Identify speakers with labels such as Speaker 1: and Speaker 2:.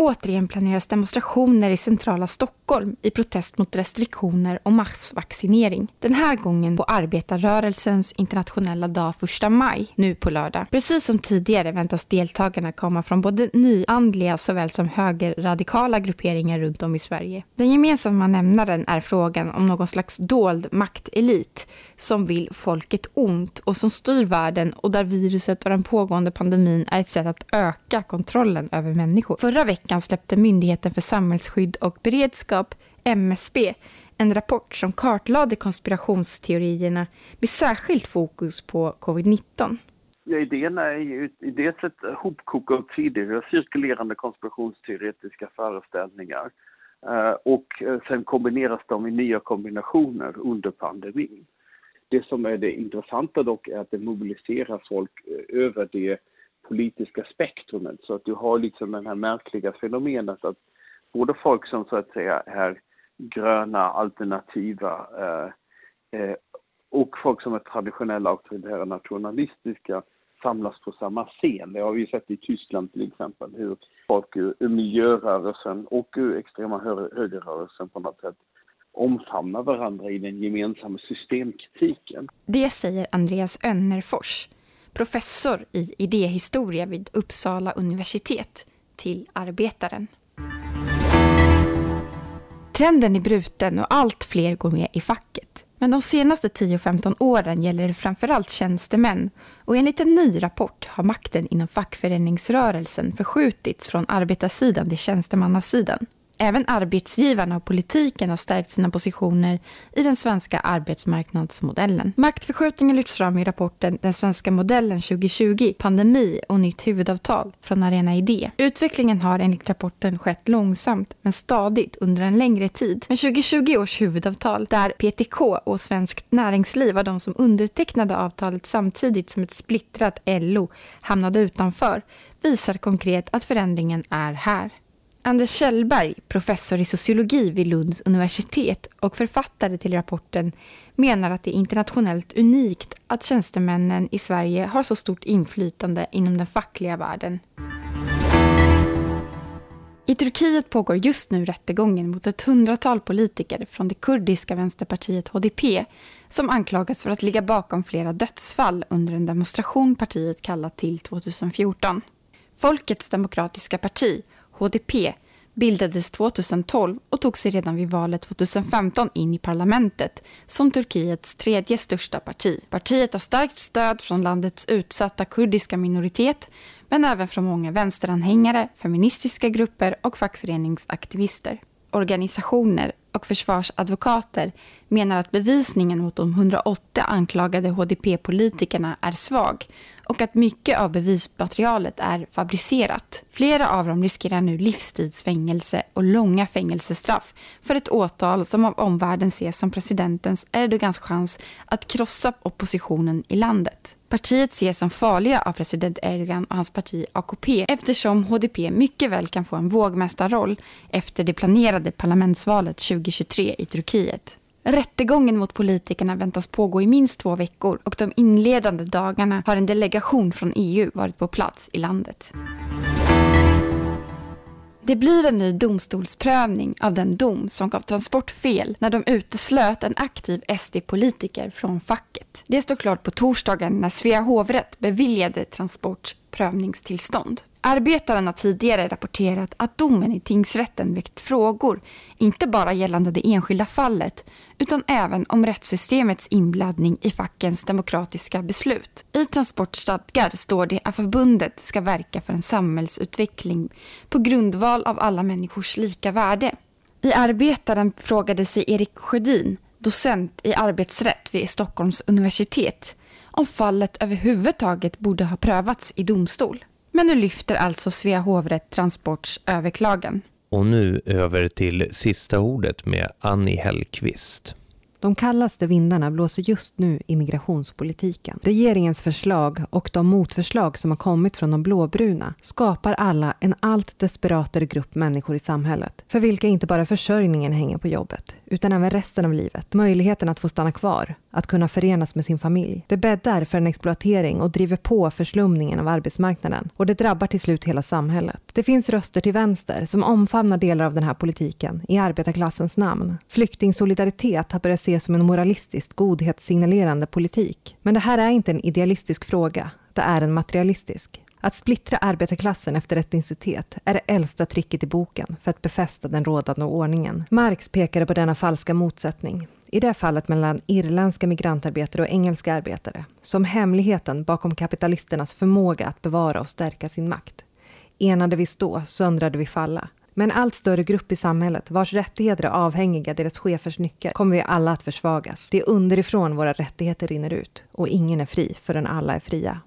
Speaker 1: Återigen planeras demonstrationer i centrala Stockholm i protest mot restriktioner och massvaccinering. Den här gången på arbetarrörelsens internationella dag 1 maj, nu på lördag. Precis som tidigare väntas deltagarna komma från både nyandliga såväl som högerradikala grupperingar runt om i Sverige. Den gemensamma nämnaren är frågan om någon slags dold maktelit som vill folket ont och som styr världen och där viruset och den pågående pandemin är ett sätt att öka kontrollen över människor. Förra veckan släppte Myndigheten för samhällsskydd och beredskap, MSB, en rapport som kartlade konspirationsteorierna med särskilt fokus på covid-19.
Speaker 2: Ja, idén är ju dels ett hopkok av tidigare cirkulerande konspirationsteoretiska föreställningar eh, och eh, sen kombineras de i nya kombinationer under pandemin. Det som är det intressanta dock är att det mobiliserar folk eh, över det politiska spektrumet så att du har liksom det här märkliga fenomenet att både folk som så att säga är gröna, alternativa eh, eh, och folk som är traditionella, auktoritära, nationalistiska samlas på samma scen. Det har vi sett i Tyskland till exempel, hur folk ur, ur miljörörelsen och ur extrema hö högerrörelsen på något sätt omfamnar varandra i den gemensamma systemkritiken.
Speaker 1: Det säger Andreas Önnerfors, professor i idéhistoria vid Uppsala universitet, till Arbetaren. Trenden är bruten och allt fler går med i facket. Men de senaste 10-15 åren gäller det framförallt tjänstemän och enligt en ny rapport har makten inom fackföreningsrörelsen förskjutits från arbetarsidan till tjänstemannasidan. Även arbetsgivarna och politiken har stärkt sina positioner i den svenska arbetsmarknadsmodellen. Maktförskjutningen lyfts fram i rapporten Den svenska modellen 2020, pandemi och nytt huvudavtal från Arena Idé. Utvecklingen har enligt rapporten skett långsamt men stadigt under en längre tid. Men 2020 års huvudavtal, där PTK och Svenskt Näringsliv var de som undertecknade avtalet samtidigt som ett splittrat LO hamnade utanför, visar konkret att förändringen är här. Anders Kjellberg, professor i sociologi vid Lunds universitet och författare till rapporten, menar att det är internationellt unikt att tjänstemännen i Sverige har så stort inflytande inom den fackliga världen. I Turkiet pågår just nu rättegången mot ett hundratal politiker från det kurdiska vänsterpartiet HDP som anklagas för att ligga bakom flera dödsfall under en demonstration partiet kallat till 2014. Folkets demokratiska parti HDP, bildades 2012 och tog sig redan vid valet 2015 in i parlamentet som Turkiets tredje största parti. Partiet har starkt stöd från landets utsatta kurdiska minoritet men även från många vänsteranhängare, feministiska grupper och fackföreningsaktivister. Organisationer och försvarsadvokater menar att bevisningen mot de 108 anklagade HDP-politikerna är svag och att mycket av bevismaterialet är fabricerat. Flera av dem riskerar nu livstidsfängelse och långa fängelsestraff för ett åtal som av omvärlden ses som presidentens Erdogans chans att krossa oppositionen i landet. Partiet ses som farliga av president Erdogan och hans parti AKP eftersom HDP mycket väl kan få en vågmästarroll efter det planerade parlamentsvalet 2023 i Turkiet. Rättegången mot politikerna väntas pågå i minst två veckor och de inledande dagarna har en delegation från EU varit på plats i landet. Det blir en ny domstolsprövning av den dom som gav Transport fel när de uteslöt en aktiv SD-politiker från facket. Det står klart på torsdagen när Svea hovrätt beviljade Transports prövningstillstånd. Arbetaren har tidigare rapporterat att domen i tingsrätten väckt frågor, inte bara gällande det enskilda fallet, utan även om rättssystemets inblandning i fackens demokratiska beslut. I Transportstadgar står det att förbundet ska verka för en samhällsutveckling på grundval av alla människors lika värde. I Arbetaren frågade sig Erik Sjödin, docent i arbetsrätt vid Stockholms universitet, om fallet överhuvudtaget borde ha prövats i domstol. Men nu lyfter alltså Svea hovrätt Transports överklagan.
Speaker 3: Och nu över till sista ordet med Annie Hellqvist.
Speaker 4: De kallaste vindarna blåser just nu i migrationspolitiken. Regeringens förslag och de motförslag som har kommit från de blåbruna skapar alla en allt desperatare grupp människor i samhället för vilka inte bara försörjningen hänger på jobbet utan även resten av livet. Möjligheten att få stanna kvar, att kunna förenas med sin familj. Det bäddar för en exploatering och driver på förslumningen av arbetsmarknaden och det drabbar till slut hela samhället. Det finns röster till vänster som omfamnar delar av den här politiken i arbetarklassens namn. Flyktingsolidaritet har börjat ses som en moralistiskt godhetssignalerande politik. Men det här är inte en idealistisk fråga, det är en materialistisk. Att splittra arbetarklassen efter etnicitet är det äldsta tricket i boken för att befästa den rådande ordningen. Marx pekade på denna falska motsättning i det fallet mellan irländska migrantarbetare och engelska arbetare, som hemligheten bakom kapitalisternas förmåga att bevara och stärka sin makt. Enade vi stå, söndrade vi falla. Med en allt större grupp i samhället vars rättigheter är avhängiga deras chefers nycker kommer vi alla att försvagas. Det är underifrån våra rättigheter rinner ut och ingen är fri förrän alla är fria.